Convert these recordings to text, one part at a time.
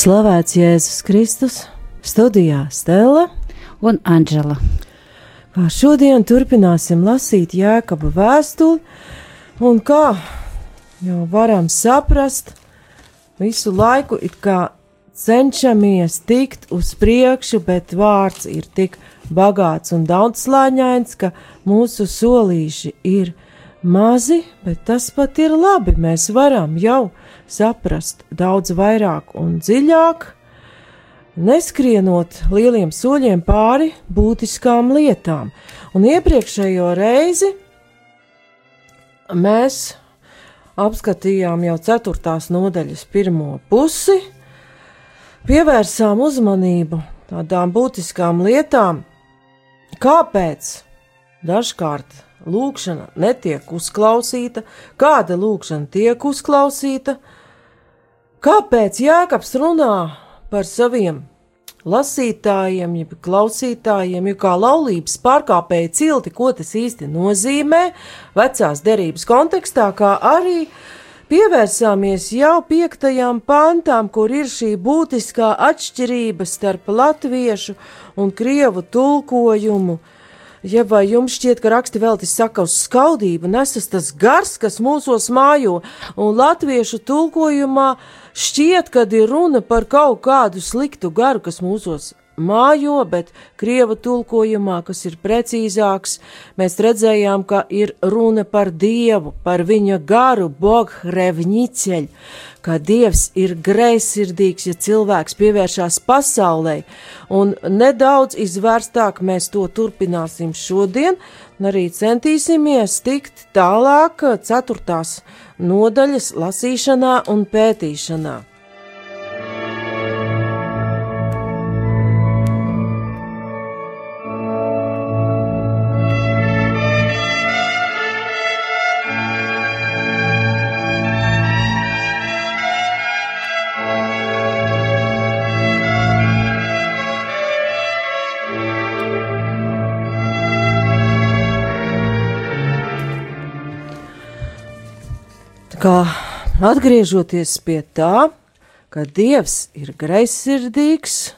Slavēts Jēzus Kristus, studijā Stela un Anģela. Kā šodien turpināsim lasīt Jēkaba vēstuli, un kā jau varam saprast, visu laiku it kā cenšamies tikt uz priekšu, bet vārds ir tik bagāts un daudzslāņains, ka mūsu solīši ir mazi, bet tas pat ir labi. Mēs varam jau saprast daudz vairāk un dziļāk, neskrienot lieliem soļiem pāri būtiskām lietām. Un iepriekšējo reizi mēs apskatījām jau ceturtās nodaļas pirmo pusi, pievērsām uzmanību tādām būtiskām lietām, kāpēc dažkārt lūkšana netiek uzklausīta, kāda lūkšana tiek uzklausīta, Kāpēc Jēkabs runā par saviem lasītājiem, jeb klausītājiem, jo kā laulības pārkāpēja cilti, ko tas īsti nozīmē vecās derības kontekstā, kā arī pievērsāmies jau piektajām pantām, kur ir šī būtiskā atšķirība starp latviešu un krievu tulkojumu. Ja vai jums šķiet, ka raksti veltis saka uz skaudību, nesas tas gars, kas mūsos mājo, un latviešu tulkojumā Šķiet, ka ir runa par kaut kādu sliktu garu, kas mūsos mājo, bet krieva tulkojumā, kas ir precīzāks, mēs redzējām, ka ir runa par dievu, par viņa garu, bohrevņiceļu, ka dievs ir greizsirdīgs, ja cilvēks pievēršās pasaulē, un nedaudz izvērstāk mēs to turpināsim šodien, un arī centīsimies tikt tālāk ceturtās nodaļas lasīšanā un pētīšanā. Atgriežoties pie tā, ka Dievs ir greizsirdīgs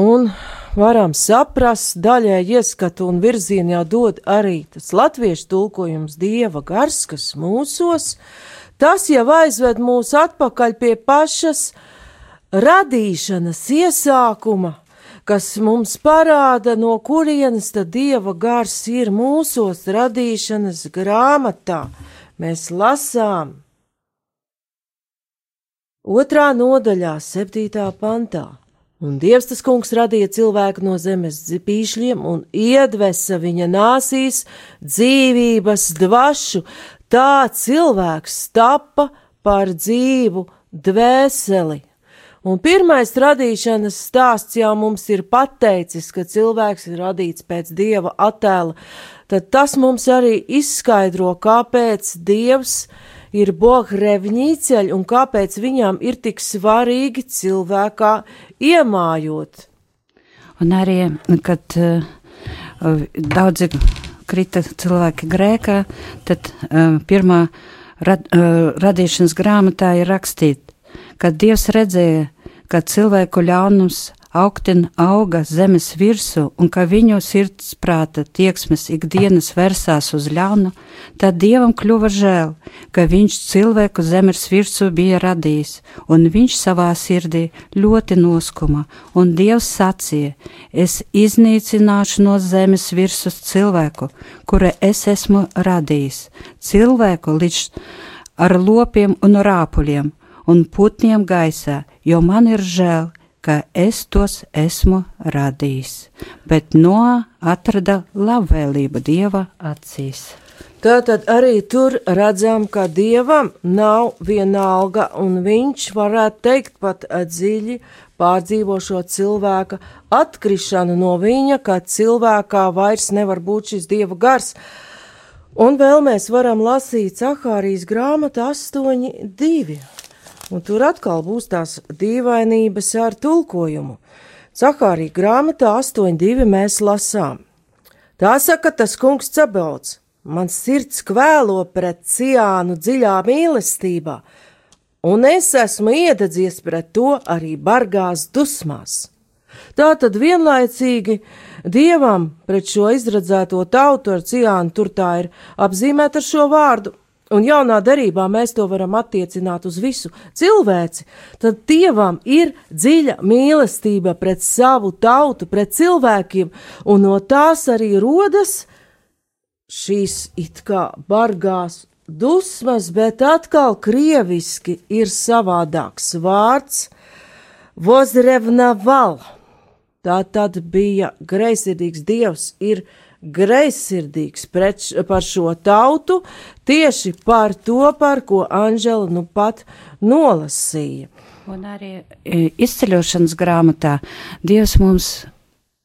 un varam saprast, daļai ieskatu un virzienu jau dod arī tas latviešu tulkojums Dieva gars, kas mūsos, tas jau aizved mūs atpakaļ pie pašas radīšanas iesākuma, kas mums parāda, no kurienes tad Dieva gars ir mūsos radīšanas grāmatā. Mēs lasām otrā nodaļā, septītā pantā. Un Dievs tas kungs radīja cilvēku no zemes pīšļiem un iedvesa viņa nāsīs dzīvības dvašu. Tā cilvēks tapa par dzīvu dvēseli. Un pirmais radīšanas stāsts jau mums ir pateicis, ka cilvēks ir radīts pēc dieva attēla tad tas mums arī izskaidro, kāpēc Dievs ir bohrevņīceļ un kāpēc viņam ir tik svarīgi cilvēkā iemājot. Un arī, kad uh, daudzi krita cilvēki grēkā, tad uh, pirmā rad, uh, radīšanas grāmatā ir rakstīt, ka Dievs redzēja, ka cilvēku ļaunums augtin auga zemes virsū un ka viņu sirdsprāta tieksmes ikdienas versās uz ļaunu, tad dievam kļuva žēl, ka viņš cilvēku zemes virsū bija radījis, un viņš savā sirdī ļoti noskuma, un dievs sacīja: Es iznīcināšu no zemes virsmas cilvēku, kura es esmu radījis, cilvēku līdz ar lopiem un rāpuļiem un putniem gaisā, jo man ir žēl, ka es tos esmu radījis, bet no atrada labvēlība Dieva acīs. Tātad arī tur redzam, ka dievam nav vienalga, un viņš varētu teikt pat dziļi pārdzīvo šo cilvēka atkrišanu no viņa, ka cilvēkā vairs nevar būt šis dieva gars. Un vēl mēs varam lasīt Cahārijas grāmatu 8.2. Un tur atkal būs tās dīvainības ar tulkojumu. Cahārija grāmatā 8.2 mēs lasām. Tā saka tas kungs Cebauts, man sirds kvēlo pret ciānu dziļā mīlestībā, un es esmu iededzies pret to arī bargās dusmās. Tā tad vienlaicīgi dievam pret šo izradzēto tautu ar ciānu tur tā ir apzīmēta ar šo vārdu, un jaunā derībā mēs to varam attiecināt uz visu cilvēci, tad dievam ir dziļa mīlestība pret savu tautu, pret cilvēkiem, un no tās arī rodas šīs it kā bargās dusmas, bet atkal krieviski ir savādāks vārds Vozrevnaval. Tā tad bija greizsirdīgs dievs, ir greizsirdīgs pret, par šo tautu, tieši par to, par ko Anžela nu pat nolasīja. Un arī e, izceļošanas grāmatā Dievs mums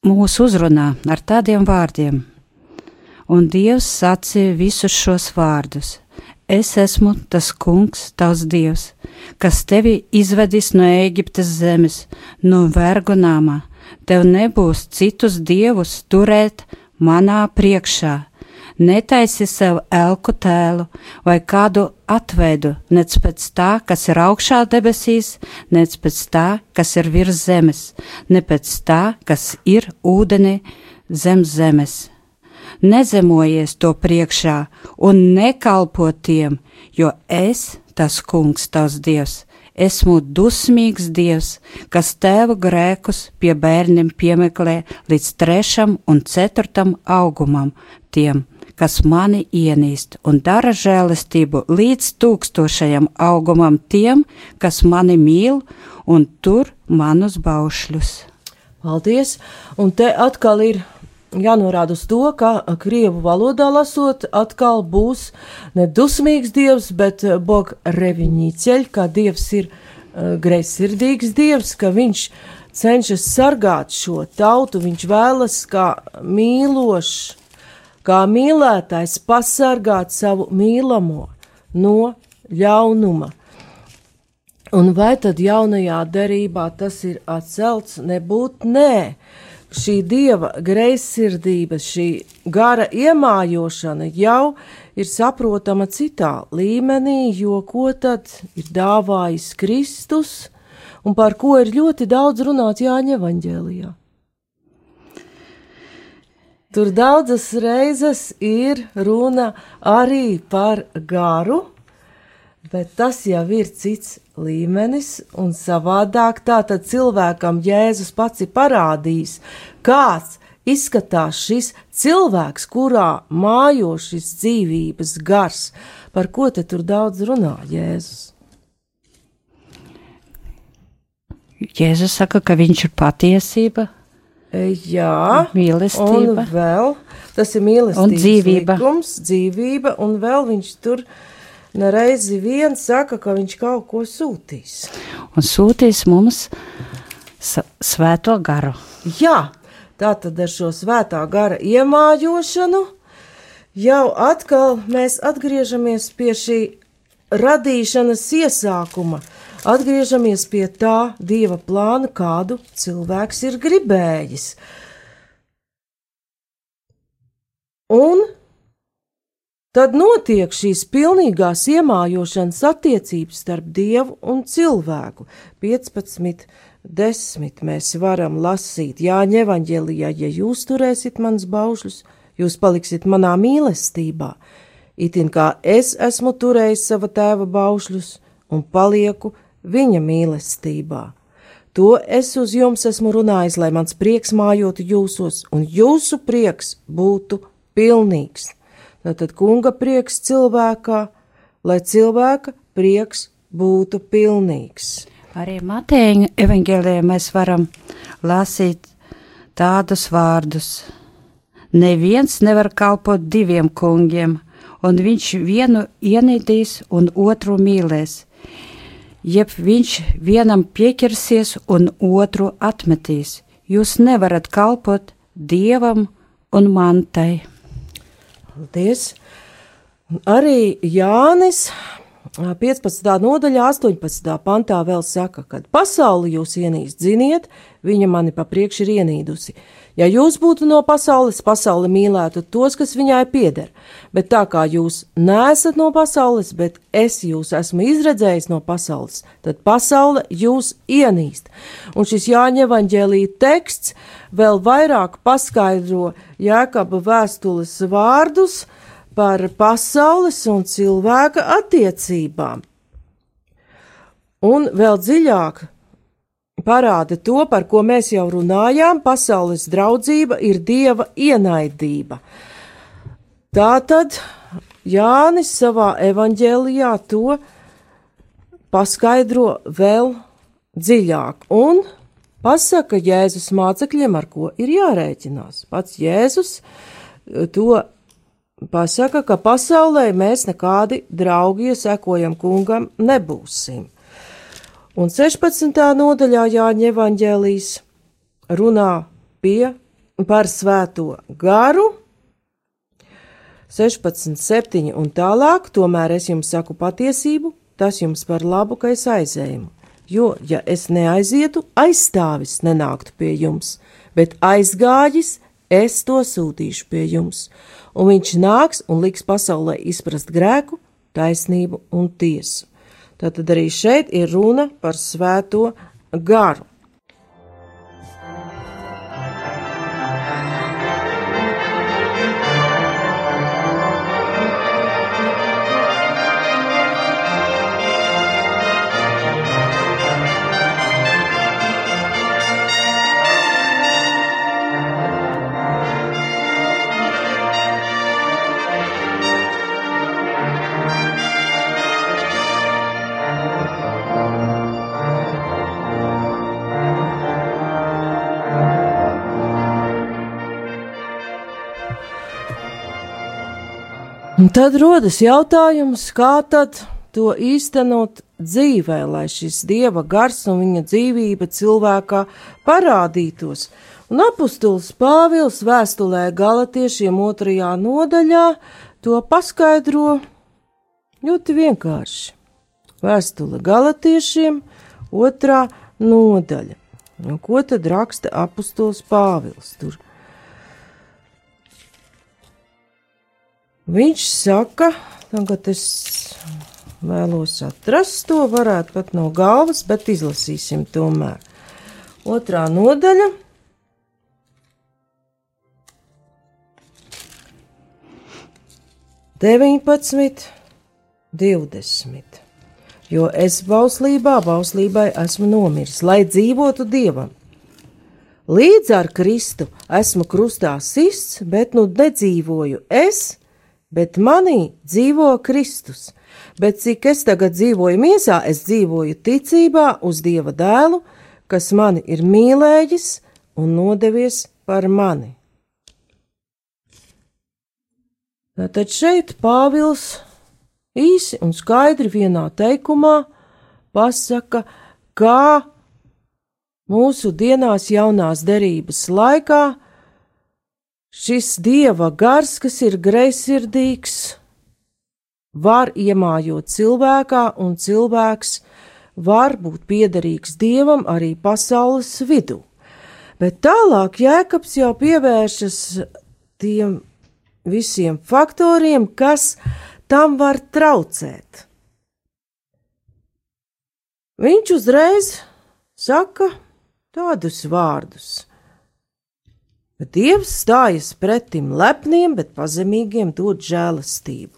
mūs uzrunā ar tādiem vārdiem. Un Dievs sacīja visus šos vārdus. Es esmu tas kungs, tavs dievs, kas tevi izvedis no Ēģiptes zemes, no vergu nāmā. Tev nebūs citus dievus turēt manā priekšā. Netaisi sev elku tēlu vai kādu atveidu, nec pēc tā, kas ir augšā debesīs, nec pēc tā, kas ir virs zemes, ne pēc tā, kas ir ūdeni zem zemes. Nezemojies to priekšā un nekalpo tiem, jo es, tas kungs, tavs dievs, esmu dusmīgs dievs, kas tēva grēkus pie bērniem piemeklē līdz trešam un ceturtam augumam tiem, kas mani ienīst, un dara žēlastību līdz tūkstošajam augumam tiem, kas mani mīl un tur manus baušļus. Paldies! Un te atkal ir jānorāda uz to, ka krievu valodā lasot, atkal būs ne dusmīgs dievs, bet bog reviņīceļ, kā dievs ir uh, greizsirdīgs dievs, ka viņš cenšas sargāt šo tautu, viņš vēlas kā mīlošs, kā mīlētājs pasargāt savu mīlamo no ļaunuma. Un vai tad jaunajā derībā tas ir atcelts? Nebūt nē šī dieva greizsirdība, šī gara iemājošana jau ir saprotama citā līmenī, jo ko tad ir dāvājis Kristus un par ko ir ļoti daudz runāts Jāņa evaņģēlijā. Tur daudzas reizes ir runa arī par garu, bet tas jau ir cits līmenis un savādāk. Tātad cilvēkam Jēzus pats ir parādījis, kāds izskatās šis cilvēks, kurā mājo šis dzīvības gars. Par ko te tur daudz runā Jēzus? Jēzus saka, ka viņš ir patiesība. E, jā, mīlestība. Un vēl tas ir mīlestības un dzīvība. Likums, dzīvība, un vēl viņš tur ir nereizi vien saka, ka viņš kaut ko sūtīs. Un sūtīs mums svēto garu. Jā, tā tad ar šo svētā gara iemājošanu jau atkal mēs atgriežamies pie šī radīšanas iesākuma. Atgriežamies pie tā dieva plāna, kādu cilvēks ir gribējis. Un Tad notiek šīs pilnīgās iemājošanas attiecības starp dievu un cilvēku. 15, 10 mēs varam lasīt Jāņa evaņģēlijā, ja jūs turēsiet manas baušļus, jūs paliksiet manā mīlestībā, itin kā es esmu turējis sava tēva baušļus un palieku viņa mīlestībā. To es uz jums esmu runājis, lai mans prieks mājotu jūsos, un jūsu prieks būtu pilnīgs. Tātad kunga prieks cilvēkā, lai cilvēka prieks būtu pilnīgs. Arī Mateja evanģēlijā mēs varam lasīt tādus vārdus. Neviens nevar kalpot diviem kungiem, un viņš vienu ienīdīs un otru mīlēs. Jeb viņš vienam pieķersies un otru atmetīs. Jūs nevarat kalpot dievam un mantai. Paldies! Arī Jānis 15. nodaļā, 18. pantā vēl saka, ka pasauli jūs ienīst, ziniet, viņa mani pa priekšu ir ienīdusi. Ja jūs būtu no pasaules, pasaule mīlētu tos, kas viņai pieder, bet tā kā jūs neesat no pasaules, bet es jūs esmu izredzējis no pasaules, tad pasaule jūs ienīst. Un šis Jāņa evaņģēlī teksts vēl vairāk paskaidro Jēkaba vēstules vārdus, par pasaules un cilvēka attiecībām. Un vēl dziļāk parāda to, par ko mēs jau runājām, pasaules draudzība ir dieva ienaidība. Tātad Jānis savā evaņģēlijā to paskaidro vēl dziļāk un pasaka Jēzus mācekļiem, ar ko ir jārēķinās. Pats Jēzus to pasaka, ka pasaulē mēs nekādi draugi, ja sekojam kungam, nebūsim. Un 16. nodaļā Jāņa evaņģēlīs runā pie par svēto garu, 16, 7 un tālāk, tomēr es jums saku patiesību, tas jums par labu, ka es aizēju. Jo, ja es neaizietu, aizstāvis nenāktu pie jums, bet aizgājis, es to sūtīšu pie jums un viņš nāks un liks pasaulē izprast grēku, taisnību un tiesu. Tātad arī šeit ir runa par svēto garu. Tad rodas jautājums, kā tad to īstenot dzīvē, lai šis dieva gars un viņa dzīvība cilvēkā parādītos. Un apustulis Pāvils vēstulē galatiešiem otrajā nodaļā to paskaidro ļoti vienkārši. Vēstule galatiešiem otrā nodaļa. Un ko tad raksta apustulis Pāvils tur? Viņš saka, tagad es vēlos atrast to, varētu pat no galvas, bet izlasīsim tomēr. Otrā nodaļa. Deviņpadsmit, divdesmit. Jo es bauslībā, bauslībai esmu nomiris, lai dzīvotu dievam. Līdz ar Kristu esmu krustā sists, bet nu nedzīvoju es, bet manī dzīvo Kristus. Bet cik es tagad dzīvoju miesā, es dzīvoju ticībā uz Dieva dēlu, kas mani ir mīlējis un nodevies par mani. Tad šeit Pāvils īsi un skaidri vienā teikumā pasaka, kā mūsu dienās jaunās derības laikā Šis dieva gars, kas ir greizsirdīgs, var iemājot cilvēkā, un cilvēks var būt piederīgs dievam arī pasaules vidū. Bet tālāk Jēkabs jau pievēršas tiem visiem faktoriem, kas tam var traucēt. Viņš uzreiz saka tādus vārdus Bet Dievs stājas pretim lepniem, bet pazemīgiem dod žēlastību.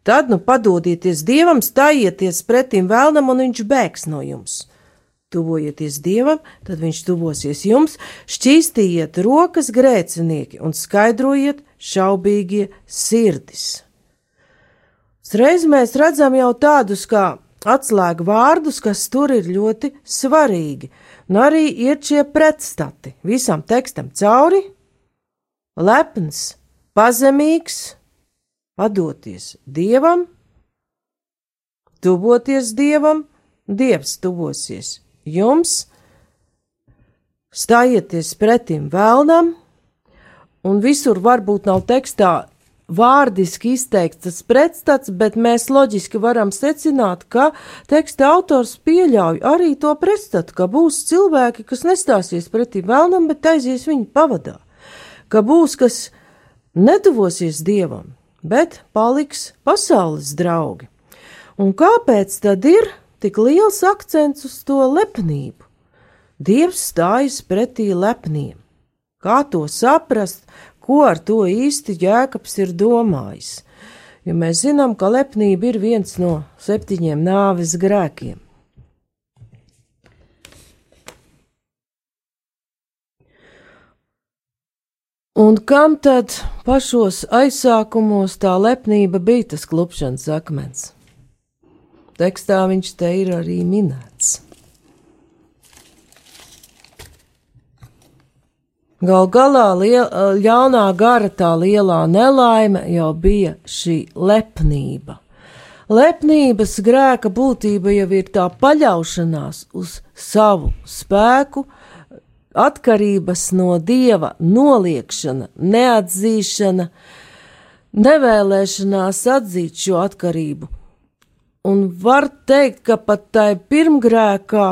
Tad nu padodieties Dievam, stājieties pretim vēlnam, un viņš bēgs no jums. Tuvojieties Dievam, tad viņš tuvosies jums, šķīstījiet rokas grēcinieki un skaidrojiet šaubīgie sirdis. Uzreiz mēs redzam jau tādus kā atslēgu vārdus, kas tur ir ļoti svarīgi, un arī iet šie pretstati visam tekstam cauri lepns, pazemīgs padoties dievam, tuvoties dievam, dievs tuvosies jums, stājieties pretim vēlnam, un visur varbūt nav tekstā vārdiski izteikts tas pretstats, bet mēs loģiski varam secināt, ka teksta autors pieļauj arī to pretstatu, ka būs cilvēki, kas nestāsies pretī vēlnam, bet aizies viņu pavadā, ka būs, kas netuvosies dievam, bet paliks pasaules draugi. Un kāpēc tad ir tik liels akcents uz to lepnību? Dievs stājas pretī lepniem. Kā to saprast, ko ar to īsti Jēkabs ir domājis, jo mēs zinām, ka lepnība ir viens no septiņiem nāves grēkiem. Un kam tad pašos aizsākumos tā lepnība bija tas klupšanas akmens? Tekstā viņš te ir arī minēts. Gal galā liel, ļaunā gara tā lielā nelaime jau bija šī lepnība. Lepnības grēka būtība jau ir tā paļaušanās uz savu spēku, atkarības no dieva noliekšana, neatzīšana, nevēlēšanās atzīt šo atkarību. Un var teikt, ka pat tai pirmgrēkā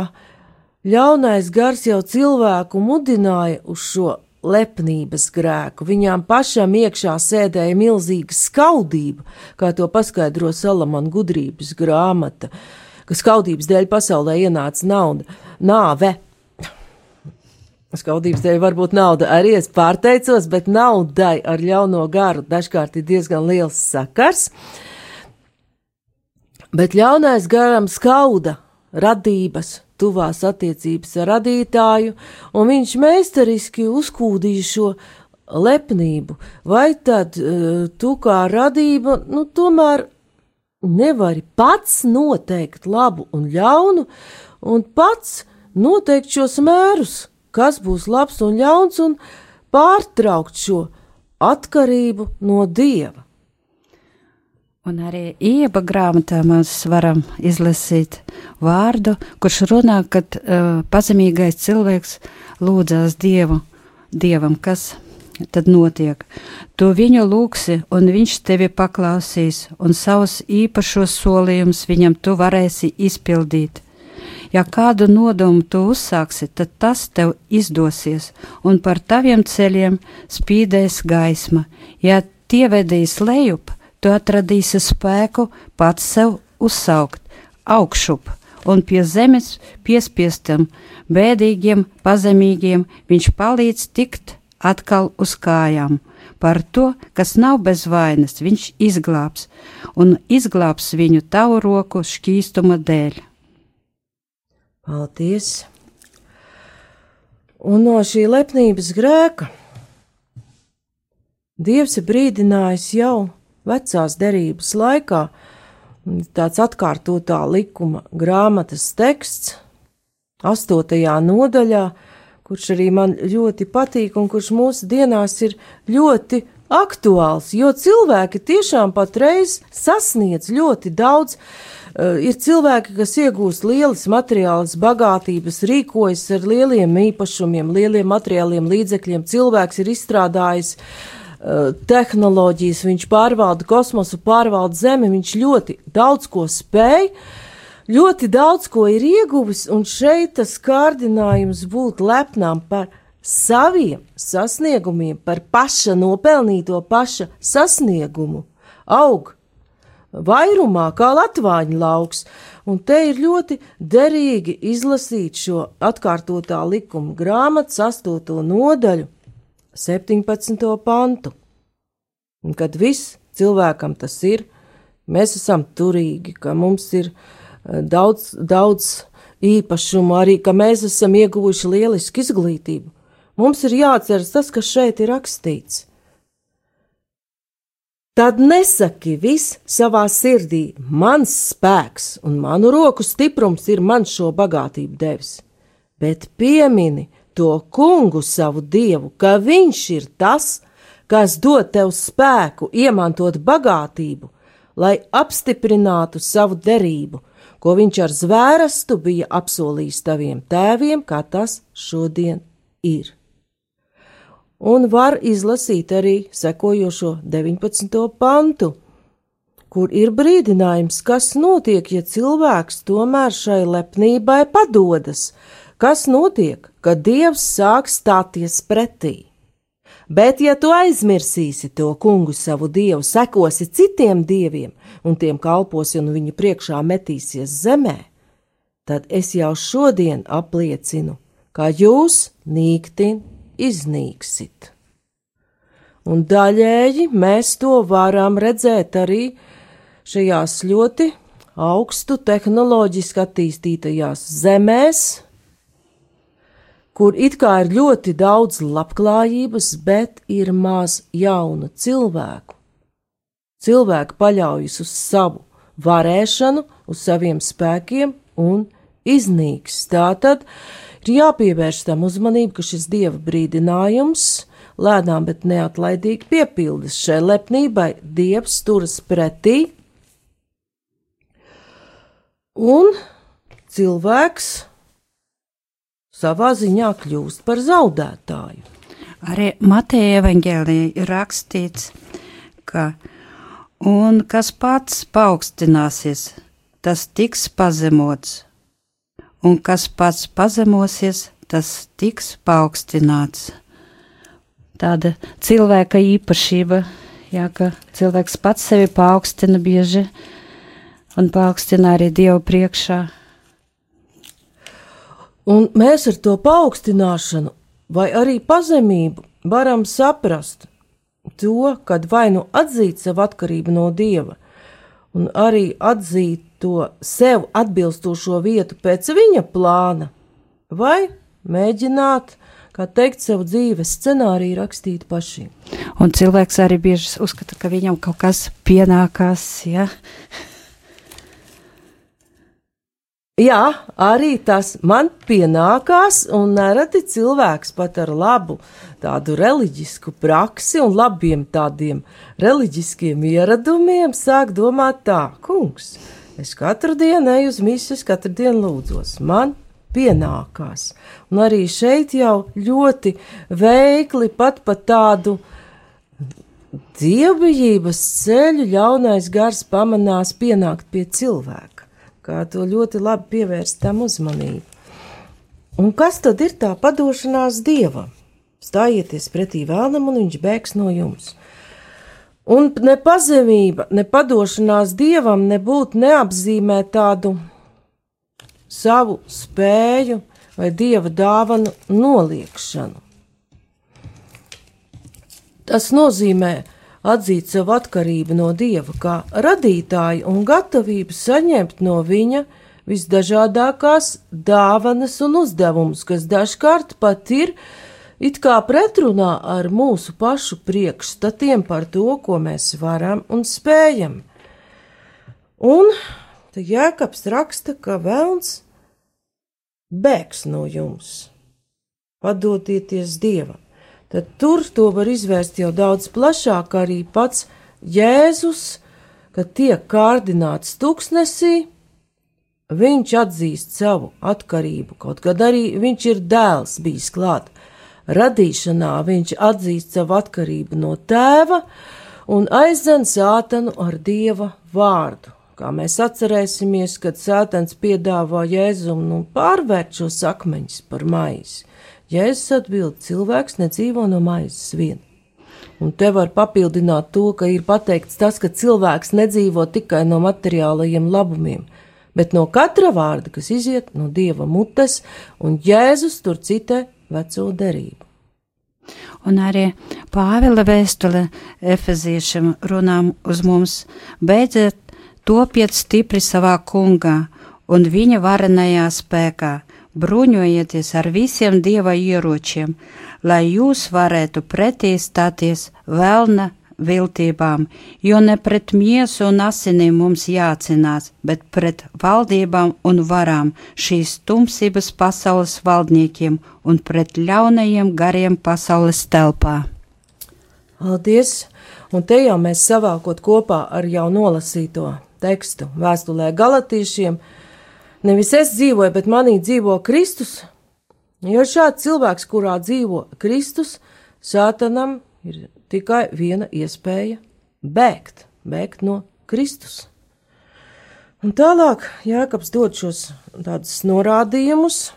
Ļaunais gars jau cilvēku mudināja uz šo lepnības grēku. Viņām pašam iekšā sēdēja milzīga skaudība, kā to paskaidro Salamana gudrības grāmata, ka skaudības dēļ pasaulē ienāca nauda, nāve. Skaudības dēļ varbūt nauda arī es pārteicos, bet naudai ar ļauno garu dažkārt ir diezgan liels sakars. Bet ļaunais garam skauda radības, tuvās attiecības ar radītāju, un viņš meistariski uzkūdīja šo lepnību. Vai tad uh, tu kā radība, nu, tomēr nevari pats noteikt labu un ļaunu, un pats noteikt šos mērus, kas būs labs un ļauns, un pārtraukt šo atkarību no dieva. Un arī ieba grāmatā mēs varam izlasīt vārdu, kurš runā, kad uh, pazemīgais cilvēks lūdzās Dievu, Dievam, kas tad notiek. Tu viņu lūksi, un viņš tevi paklausīs, un savus īpašos solījumus viņam tu varēsi izpildīt. Ja kādu nodomu tu uzsāksi, tad tas tev izdosies, un par taviem ceļiem spīdēs gaisma. Ja tie vedīs lejup, tu atradīsi spēku pats sev uzsaukt augšup, un pie zemes piespiestam, bēdīgiem, pazemīgiem viņš palīdz tikt atkal uz kājām. Par to, kas nav bez vainas, viņš izglābs, un izglābs viņu tavu roku šķīstuma dēļ. Paldies! Un no šī lepnības grēka Dievs ir brīdinājis jau vecās derības laikā, tāds atkārtotā likuma grāmatas teksts, astotajā nodaļā, kurš arī man ļoti patīk un kurš mūsu dienās ir ļoti aktuāls, jo cilvēki tiešām patreiz sasniedz ļoti daudz. Uh, ir cilvēki, kas iegūst lielas materiālas bagātības, rīkojas ar lieliem īpašumiem, lieliem materiāliem līdzekļiem. Cilvēks ir izstrādājis uh, Eh, tehnoloģijas, viņš pārvalda kosmosu, pārvalda Zemi, viņš ļoti daudz ko spēj, ļoti daudz ko ir ieguvis, un šeit tas kārdinājums būt lepnām par saviem sasniegumiem, par paša nopelnīto paša sasniegumu, aug vairumā kā latvāņu lauks, un te ir ļoti derīgi izlasīt šo atkārtotā likuma grāmatas astoto nodaļu, 17. pantu. Un kad viss cilvēkam tas ir, mēs esam turīgi, ka mums ir eh, daudz, daudz īpašumu, arī ka mēs esam ieguvuši lielisku izglītību. Mums ir jāatceras tas, kas šeit ir rakstīts. Tad nesaki viss savā sirdī, mans spēks un manu roku stiprums ir man šo bagātību devis, bet piemini to kungu savu dievu, ka viņš ir tas, kas dod tev spēku iemantot bagātību, lai apstiprinātu savu derību, ko viņš ar zvērestu bija apsolījis taviem tēviem, kā tas šodien ir. Un var izlasīt arī sekojošo 19. pantu, kur ir brīdinājums, kas notiek, ja cilvēks tomēr šai lepnībai padodas, kas notiek, kad Dievs sāk stāties pretī. Bet, ja tu aizmirsīsi to kungu savu dievu, sekosi citiem dieviem un tiem kalposi un viņu priekšā metīsies zemē, tad es jau šodien apliecinu, ka jūs nīktin iznīksit. Un daļēji mēs to varam redzēt arī šajās ļoti augstu tehnoloģiski attīstītajās zemēs, kur it kā ir ļoti daudz labklājības, bet ir maz jaunu cilvēku. Cilvēki paļaujas uz savu varēšanu, uz saviem spēkiem un iznīks. Tātad ir jāpievērš tam uzmanība, ka šis dieva brīdinājums lēnām, bet neatlaidīgi piepildas šai lepnībai, dievs turas pretī, un cilvēks savā ziņā kļūst par zaudētāju. Arī Mateja evanģēlijā ir rakstīts, ka un kas pats paaugstināsies, tas tiks pazemots, un kas pats pazemosies, tas tiks paaugstināts. Tāda cilvēka īpašība, jā, ka cilvēks pats sevi paaugstina bieži un paaugstina arī Dievu priekšā. Un mēs ar to paaugstināšanu vai arī pazemību varam saprast to, kad vai nu atzīt savu atkarību no dieva, un arī atzīt to sev atbilstošo vietu pēc viņa plāna, vai mēģināt, kā teikt, savu dzīves scenāriju rakstīt pašiem. Un cilvēks arī bieži uzskata, ka viņam kaut kas pienākās, ja? Jā, arī tas man pienākās, un nereti cilvēks pat ar labu tādu reliģisku praksi un labiem tādiem reliģiskiem ieradumiem sāk domāt tā, kungs, es katru dienu eju uz misiju, katru dienu lūdzos, man pienākās. Un arī šeit jau ļoti veikli pat pa tādu dievbijības ceļu ļaunais gars pamanās pienākt pie cilvēka kā to ļoti labi pievērst tam uzmanību. Un kas tad ir tā padošanās dievam? Stājieties pretī vēlam, un viņš bēgs no jums. Un ne pazemība, ne padošanās dievam nebūtu neapzīmē tādu savu spēju vai dieva dāvanu noliekšanu. Tas nozīmē, atzīt savu atkarību no Dieva kā radītāju un gatavību saņemt no Viņa visdažādākās dāvanas un uzdevumus, kas dažkārt pat ir it kā pretrunā ar mūsu pašu priekšstatiem par to, ko mēs varam un spējam. Un te Jēkabs raksta, ka vēlns bēgs no jums, padodieties Dievam tad tur to var izvērst jau daudz plašāk arī pats Jēzus, kad tiek kārdināts tuksnesī, viņš atzīst savu atkarību, kaut kad arī viņš ir dēls bijis klāt. Radīšanā viņš atzīst savu atkarību no tēva un aizdzen sātanu ar dieva vārdu. Kā mēs atcerēsimies, kad sātans piedāvā Jēzum nu pārvērt šos akmeņus par maizi. Jēzus atbild, cilvēks nedzīvo no maizes vien. Un te var papildināt to, ka ir pateikts tas, ka cilvēks nedzīvo tikai no materiālajiem labumiem, bet no katra vārda, kas iziet no dieva mutes, un Jēzus tur citē veco derību. Un arī Pāvila vēstule Efeziešiem runām uz mums: beidziet topiet stipri savā kungā un viņa varenajā spēkā, bruņojieties ar visiem dieva ieročiem, lai jūs varētu pretī stāties vēlna viltībām, jo ne pret miesu un asinīm mums jācinās, bet pret valdībām un varām, šīs tumsības pasaules valdniekiem un pret ļaunajiem gariem pasaules telpā. Paldies! Un te jau mēs savākot kopā ar jau nolasīto tekstu vēstulē galatīšiem, nevis es dzīvoju, bet manī dzīvo Kristus. Jo šāds cilvēks, kurā dzīvo Kristus, sātanam ir tikai viena iespēja - bēgt, bēgt no Kristus. Un tālāk Jākaps dod šos tādus norādījumus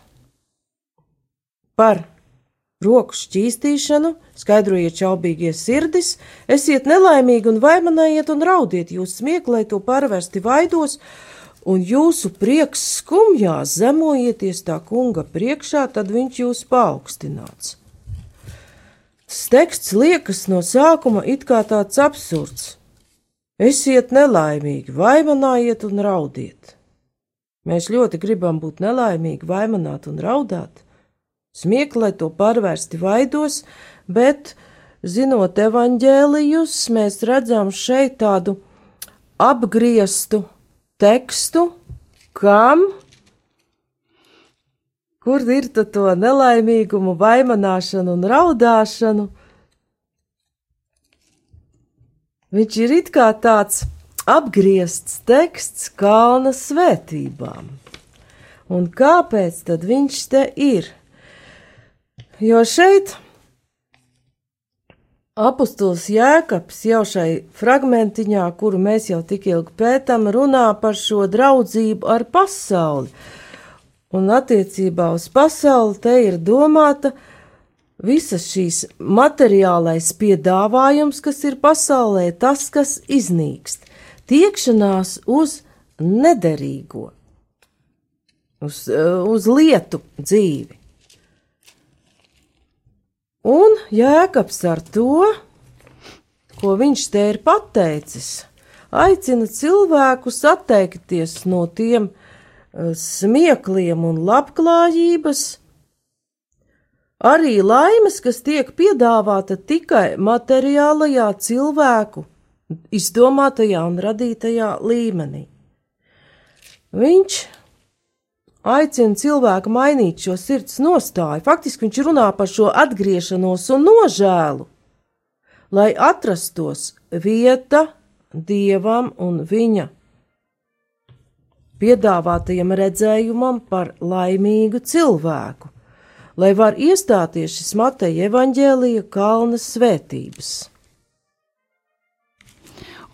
par roku šķīstīšanu, skaidrojiet čaubīgie sirdis, esiet nelaimīgi un vaimanējiet un raudiet, jūs smieklē to pārvērsti vaidos, un jūsu prieks skumjā zemojieties tā kunga priekšā, tad viņš jūs paaugstināts. Teksts liekas no sākuma it kā tāds absurds. Esiet nelaimīgi, vaimanājiet un raudiet. Mēs ļoti gribam būt nelaimīgi, vaimanāt un raudāt smieklēt to pārvērsti vaidos, bet, zinot evaņģēlijus, mēs redzam šeit tādu apgrieztu tekstu, kam, kur ir to nelaimīgumu, vaimanāšanu un raudāšanu. Viņš ir it kā tāds apgriezts teksts kalna svētībām. Un kāpēc tad viņš te ir? Jo šeit apustulis Jēkabs jau šai fragmentiņā, kuru mēs jau tik ilgi pētām, runā par šo draudzību ar pasauli. Un attiecībā uz pasauli te ir domāta visas šīs materiālais piedāvājums, kas ir pasaulē, tas, kas iznīkst, tiekšanās uz nederīgo, uz, uz lietu dzīvi. Un Jēkabs ar to, ko viņš te ir pateicis, aicina cilvēkus atteikties no tiem uh, smiekliem un labklājības, arī laimes, kas tiek piedāvāta tikai materiālajā cilvēku izdomātajā un radītajā līmenī. Viņš aicina cilvēku mainīt šo sirds nostāju. Faktiski viņš runā par šo atgriešanos un nožēlu, lai atrastos vieta dievam un viņa piedāvātajam redzējumam par laimīgu cilvēku, lai var iestāties šis Mateja evaņģēlija kalna svētības.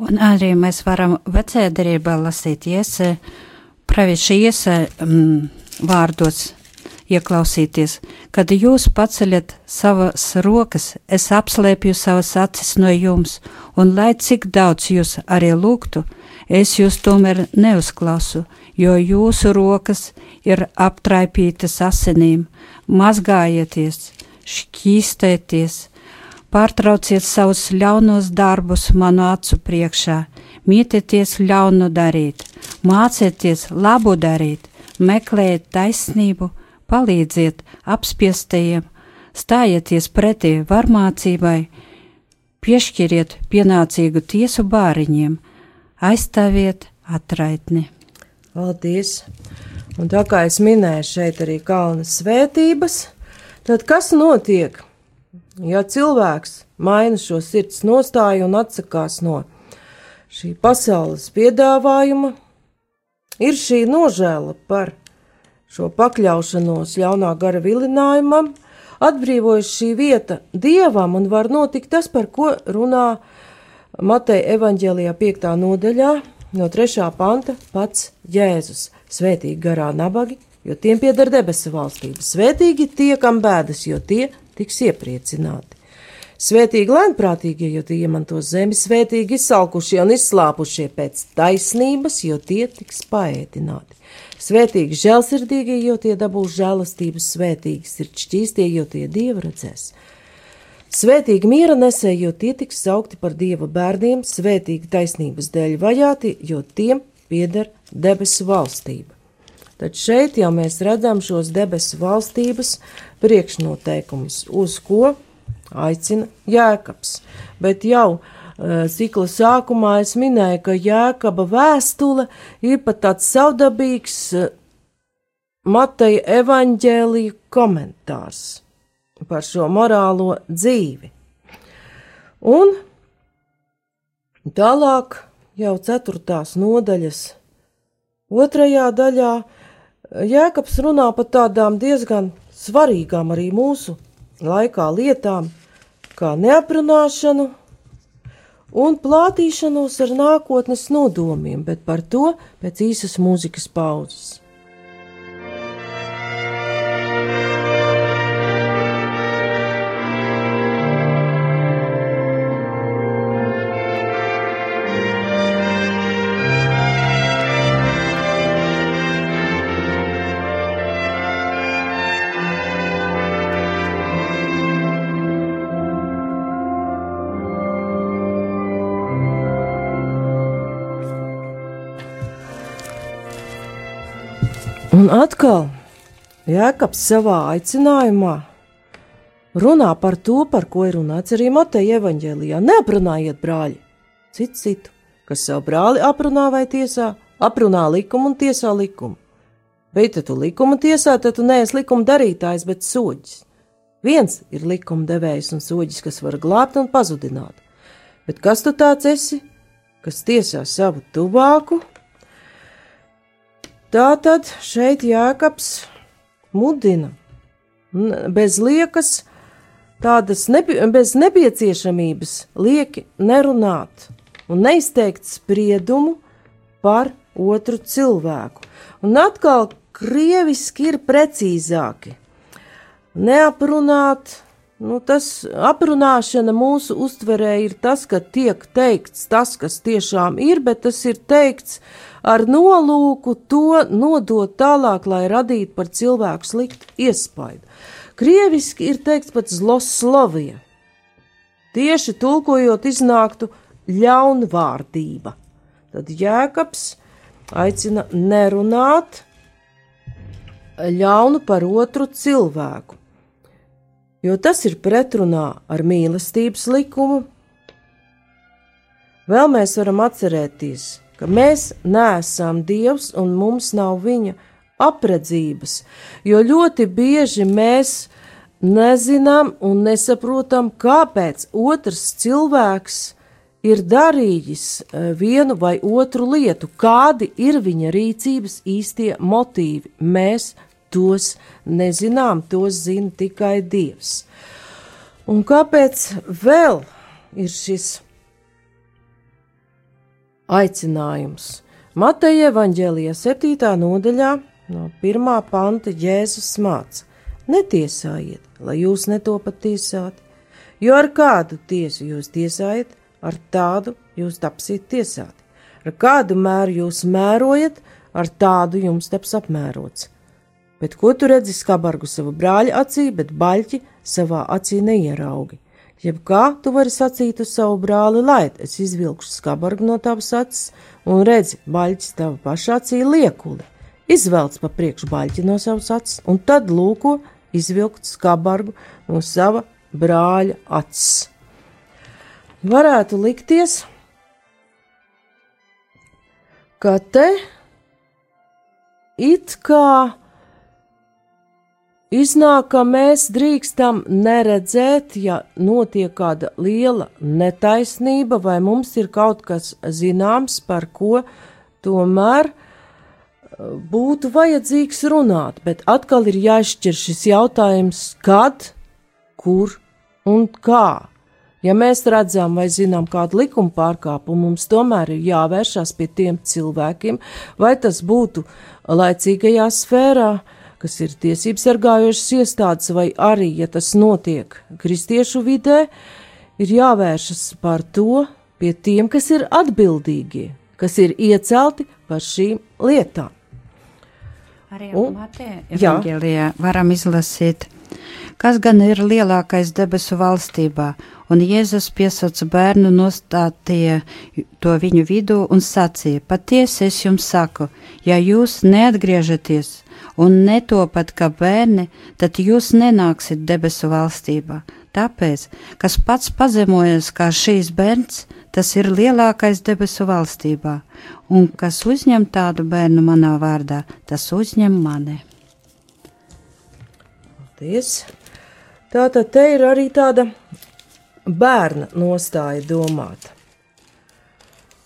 Un arī mēs varam vecajā derībā lasīt iesē pravieša iesa um, vārdos ieklausīties, kad jūs paceļat savas rokas, es apslēpju savas acis no jums, un lai cik daudz jūs arī lūgtu, es jūs tomēr neuzklausu, jo jūsu rokas ir aptraipītas asinīm, mazgājieties, šķīstēties, pārtrauciet savus ļaunos darbus manu acu priekšā, mietieties ļaunu darīt, mācieties labu darīt, meklējiet taisnību, palīdziet apspiestajiem, stājieties pretī varmācībai, piešķiriet pienācīgu tiesu bāriņiem, aizstāviet atraitni. Paldies! Un tā kā es minēju šeit arī kalna svētības, tad kas notiek, ja cilvēks maina šo sirds nostāju un atsakās no šī pasaules piedāvājuma, ir šī nožēla par šo pakļaušanos ļaunā gara vilinājumam, atbrīvojas šī vieta dievam un var notikt tas, par ko runā Mateja evaņģēlijā 5. nodaļā no 3. panta pats Jēzus. Svētīgi garā nabagi, jo tiem pieder debesu valstība. Svētīgi tie, kam bēdas, jo tie tiks iepriecināti. Svētīgi lēnprātīgie, jo tie iemanto zemi, svētīgi izsalkušie un izslāpušie pēc taisnības, jo tie tiks paēdināti. Svētīgi žēlsirdīgie, jo tie dabūs žēlastības, svētīgi sirdšķīstie, jo tie dievu redzēs. Svētīgi miera nesēji, jo tie tiks saukti par dieva bērniem, svētīgi taisnības dēļ vajāti, jo tiem pieder debesu valstība. Tad šeit jau mēs redzam šos debesu valstības priekšnoteikumus, uz ko aicina Jēkabs. Bet jau uh, cikla sākumā es minēju, ka Jēkaba vēstule ir pat tāds savdabīgs uh, Mateja evaņģēlija komentārs par šo morālo dzīvi. Un tālāk jau ceturtās nodaļas otrajā daļā Jēkabs runā par tādām diezgan svarīgām arī mūsu laikā lietām, kā neaprunāšanu un plātīšanos ar nākotnes nodomiem, bet par to pēc īsas mūzikas pauzes. Un atkal Jēkabs savā aicinājumā runā par to, par ko ir runāts arī Mateja evaņģēlijā. Neaprunājiet, brāļi, citu citu, kas savu brāli aprunā vai tiesā, aprunā likumu un tiesā likumu. Bet, ja tu likumu tiesā, tad tu neesi likuma darītājs, bet soģis. Viens ir likuma devējs un soģis, kas var glābt un pazudināt. Bet kas tu tāds esi, kas tiesā savu tuvāku Tā tad šeit Jēkabs mudina bez liekas, tādas nepi bez nepieciešamības lieki nerunāt un neizteikt spriedumu par otru cilvēku. Un atkal krieviski ir precīzāki. Neaprunāt, nu tas aprunāšana mūsu uztverē ir tas, ka tiek teikts tas, kas tiešām ir, bet tas ir teikts ar nolūku to nodot tālāk, lai radītu par cilvēku sliktu iespaidu. Krieviski ir teikts pat zloslovija. Tieši tulkojot iznāktu ļaunvārdība. Tad Jēkabs aicina nerunāt ļaunu par otru cilvēku, jo tas ir pretrunā ar mīlestības likumu. Vēl mēs varam atcerēties, ka mēs neesam Dievs un mums nav viņa apredzības, jo ļoti bieži mēs nezinām un nesaprotam, kāpēc otrs cilvēks ir darījis e, vienu vai otru lietu, kādi ir viņa rīcības īstie motīvi. Mēs tos nezinām, tos zina tikai Dievs. Un kāpēc vēl ir šis aicinājums. Mateja evaņģēlijā 7. nodaļā no 1. panta Jēzus māca: Netiesājiet, lai jūs netopat tiesāti, jo ar kādu tiesu jūs tiesājat, ar tādu jūs tapsiet tiesāti. Ar kādu mēru jūs mērojat, ar tādu jums taps apmērots. Bet ko tu redzi skabargu savu brāļa acī, bet baļķi savā acī neieraugi? Jeb kā tu vari sacīt uz savu brāli, laid, es izvilkšu skabargu no tavas acis, un redzi, baļķis tava pašā acī liekuli. Izvelc pa priekšu baļķi no savas acis, un tad lūko izvilkt skabargu no sava brāļa acis. Varētu likties, ka te it kā Iznāk, ka mēs drīkstam neredzēt, ja notiek kāda liela netaisnība, vai mums ir kaut kas zināms, par ko tomēr uh, būtu vajadzīgs runāt, bet atkal ir jāšķir šis jautājums, kad, kur un kā. Ja mēs redzam vai zinām kādu likuma pārkāpumu, mums tomēr ir jāvēršas pie tiem cilvēkiem, vai tas būtu laicīgajā sfērā, uh, kas ir tiesību sargājošas iestādes, vai arī, ja tas notiek kristiešu vidē, ir jāvēršas par to pie tiem, kas ir atbildīgie, kas ir iecelti par šīm lietām. Arī evanģēlijā varam izlasīt, kas gan ir lielākais debesu valstībā, un Jēzus piesauca bērnu nostātie to viņu vidū un sacīja: Patiesi es jums saku, ja jūs neatgriežaties un netopat kā bērni, tad jūs nenāksiet debesu valstībā. Tāpēc, kas pats pazemojas kā šīs bērns, tas ir lielākais debesu valstībā, un kas uzņem tādu bērnu manā vārdā, tas uzņem mani. Paldies! Tātad te ir arī tāda bērna nostāja domāta.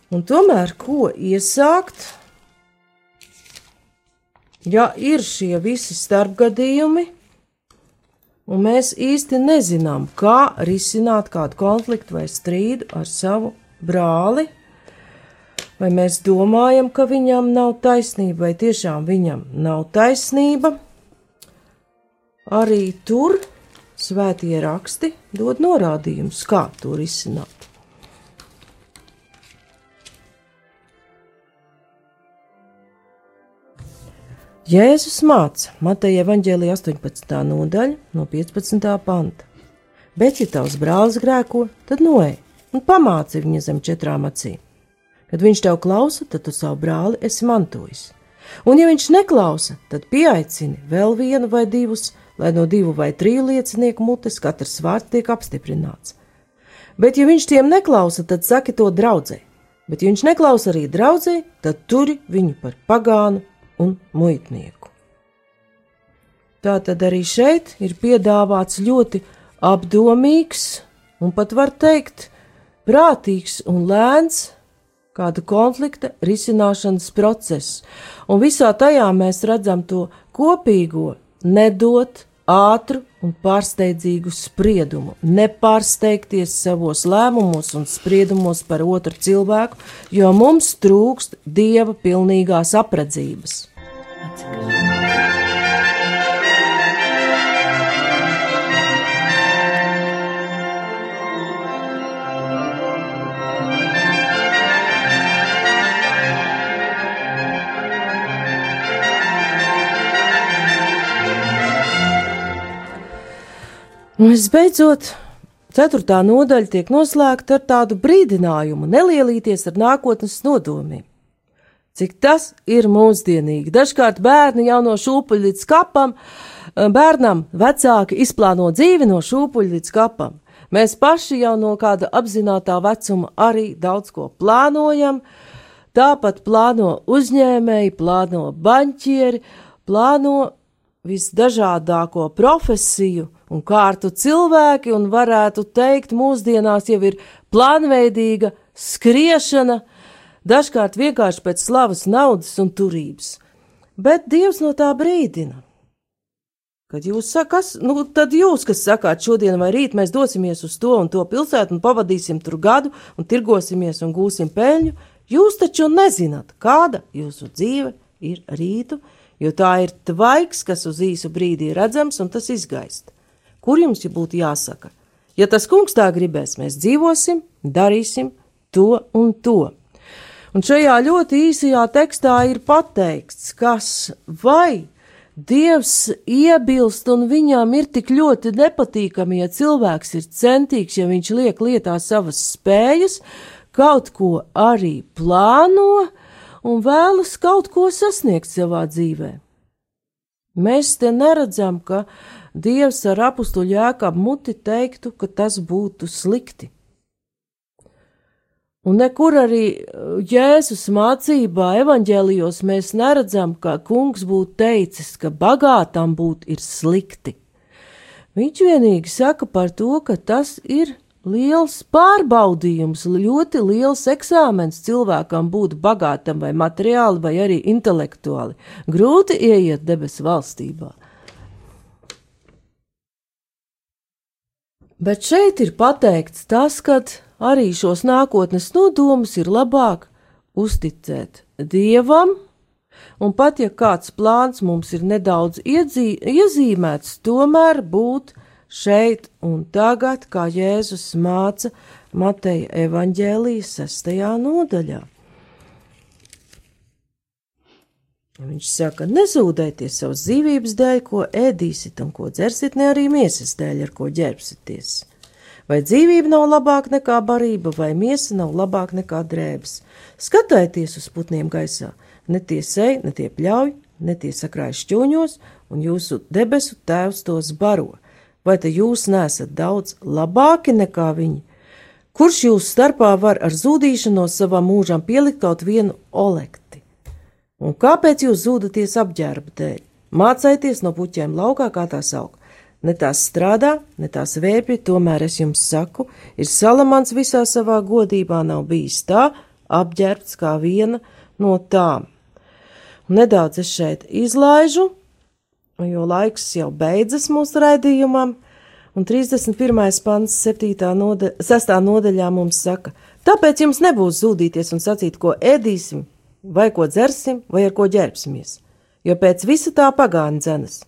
Un tomēr, ko iesākt, ja ir šie visi starpgadījumi, un mēs īsti nezinām, kā risināt kādu konfliktu vai strīdu ar savu brāli, vai mēs domājam, ka viņam nav taisnība, vai tiešām viņam nav taisnība, arī tur svētie raksti dod norādījumus, kā to risināt. Jēzus māca Mateja evaņģēlija 18. nodaļa no 15. panta. Bet, ja tavs brālis grēko, tad noej un pamāci viņu zem četrām acīm. Kad viņš tev klausa, tad tu savu brāli esi mantojis. Un, ja viņš neklausa, tad pieaicini vēl vienu vai divus, lai no divu vai triju liecinieku mutes katrs vārds tiek apstiprināts. Bet, ja viņš tiem neklausa, tad saki to draudzē. Bet, ja viņš neklausa arī draudzē, tad turi viņu par pagānu un muitnieku. Tā tad arī šeit ir piedāvāts ļoti apdomīgs un pat var teikt prātīgs un lēns kāda konflikta risināšanas process, un visā tajā mēs redzam to kopīgo nedot ātru un pārsteidzīgu spriedumu, nepārsteigties savos lēmumos un spriedumos par otru cilvēku, jo mums trūkst dieva pilnīgās apredzības. Un visbeidzot, ceturtā nodaļa tiek noslēgta ar tādu brīdinājumu nelielīties ar nākotnes nodomiem. Cik tas ir mūsdienīgi. Dažkārt bērni jau no šūpuļa līdz kapam, eh, bērnam vecāki izplāno dzīvi no šūpuļa līdz kapam. Mēs paši jau no kāda apzinātā vecuma arī daudz ko plānojam, tāpat plāno uzņēmēji, plāno banķieri, plāno visdažādāko profesiju un kārtu cilvēki, un varētu teikt, mūsdienās jau ir plānveidīga skriešana, dažkārt vienkārši pēc slavas, naudas un turības. Bet Dievs no tā brīdina. Kad jūs sakat, nu, tad jūs, kas sakāt, šodien vai rīt mēs dosimies uz to un to pilsētu un pavadīsim tur gadu un tirgosimies un gūsim peļņu, jūs taču nezināt, kāda jūsu dzīve ir rītu, jo tā ir tvaiks, kas uz īsu brīdi ir redzams un tas izgaist. Kur jums būtu jāsaka? Ja tas kungs tā gribēs, mēs dzīvosim, darīsim to un to. Un šajā ļoti īsajā tekstā ir pateikts, kas vai Dievs iebilst un viņam ir tik ļoti nepatīkami, ja cilvēks ir centīgs, ja viņš liek lietā savas spējas, kaut ko arī plāno un vēlas kaut ko sasniegt savā dzīvē. Mēs te neredzam, ka Dievs ar apstuļu jēkabu muti teiktu, ka tas būtu slikti. Un nekur arī uh, Jēzus mācībā, evaņģēlijos mēs neredzam, ka kungs būtu teicis, ka bagātam būt ir slikti. Viņš vienīgi saka par to, ka tas ir liels pārbaudījums, ļoti liels eksāmens cilvēkam būt bagātam vai materiāli, vai arī intelektuāli. Grūti ieiet debesu valstībā. Bet šeit ir pateikts tas, ka arī šos nākotnes nodomus ir labāk uzticēt Dievam, un pat ja kāds plāns mums ir nedaudz iedzī, iezīmēts, tomēr būt šeit un tagad, kā Jēzus māca Mateja evaņģēlijas sestajā nodaļā. Viņš saka, nezūdēties savas dzīvības dēļ, ko ēdīsit un ko dzersit, ne arī miesas dēļ, ar ko ģērbsieties. Vai dzīvība nav labāka nekā barība, vai miesa nav labāka nekā drēbes? Skatieties uz putniem gaisā, ne tie sēž, ne tie pļauj, ne tie sakrāj šķūņos, un jūsu debesu tēvs tos baro. Vai te jūs nesat daudz labāki nekā viņi? Kurš jūs starpā var ar zudīšanos savam mūžam pielikt kaut vienu olektu? Un kāpēc jūs zūdaties apģērba dēļ? Mācieties no puķiem laukā, kā tās aug. Ne tās strādā, ne tās vēpja, tomēr es jums saku, ir salamans visā savā godībā, nav bijis tā, apģērbts kā viena no tām. Un nedaudz es šeit izlaižu, jo laiks jau beidzas mūsu raidījumam, un 31. pants 7. Node, 6. nodaļā mums saka, tāpēc jums nebūs zudīties un sacīt, ko ēdīsim, vai ko dzersim, vai ar ko ģērbsimies, jo pēc visa tā pagāna dzenas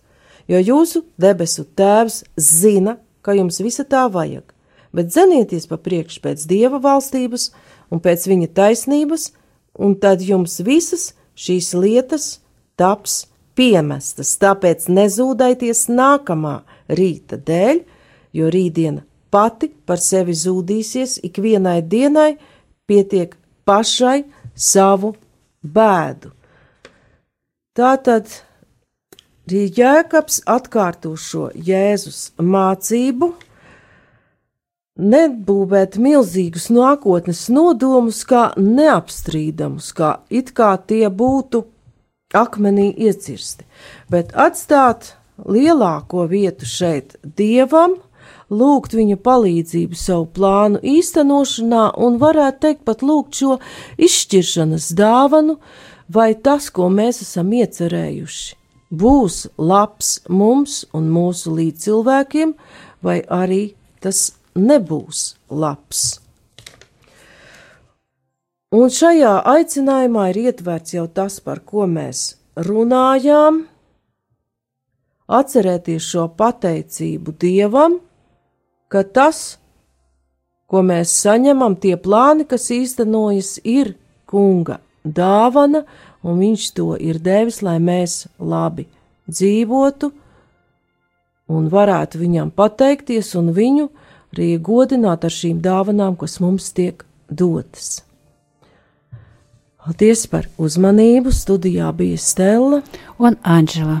jo jūsu debesu Tēvs zina, ka jums visa tā vajag, bet zenieties pa priekšu pēc Dieva valstības un pēc viņa taisnības, un tad jums visas šīs lietas taps piemestas, tāpēc nezūdaities nākamā rīta dēļ, jo rītdiena pati par sevi zūdīsies, ikvienai dienai pietiek pašai savu bēdu. Tātad Jēkabs atkārto šo Jēzus mācību, nebūvēt milzīgus nākotnes nodomus kā neapstrīdamus, kā it kā tie būtu akmenī iecirsti, bet atstāt lielāko vietu šeit dievam, lūgt viņa palīdzību savu plānu īstenošanā un varētu teikt pat lūgt šo izšķiršanas dāvanu vai tas, ko mēs esam iecerējuši būs labs mums un mūsu līdzcilvēkiem, vai arī tas nebūs labs. Un šajā aicinājumā ir ietverts jau tas, par ko mēs runājām, atcerēties šo pateicību Dievam, ka tas, ko mēs saņemam, tie plāni, kas īstenojas, ir Kunga dāvana, un viņš to ir devis, lai mēs labi dzīvotu un varētu viņam pateikties un viņu arī godināt ar šīm dāvanām, kas mums tiek dotas. Paldies par uzmanību! Studijā bija Stela un Anģela.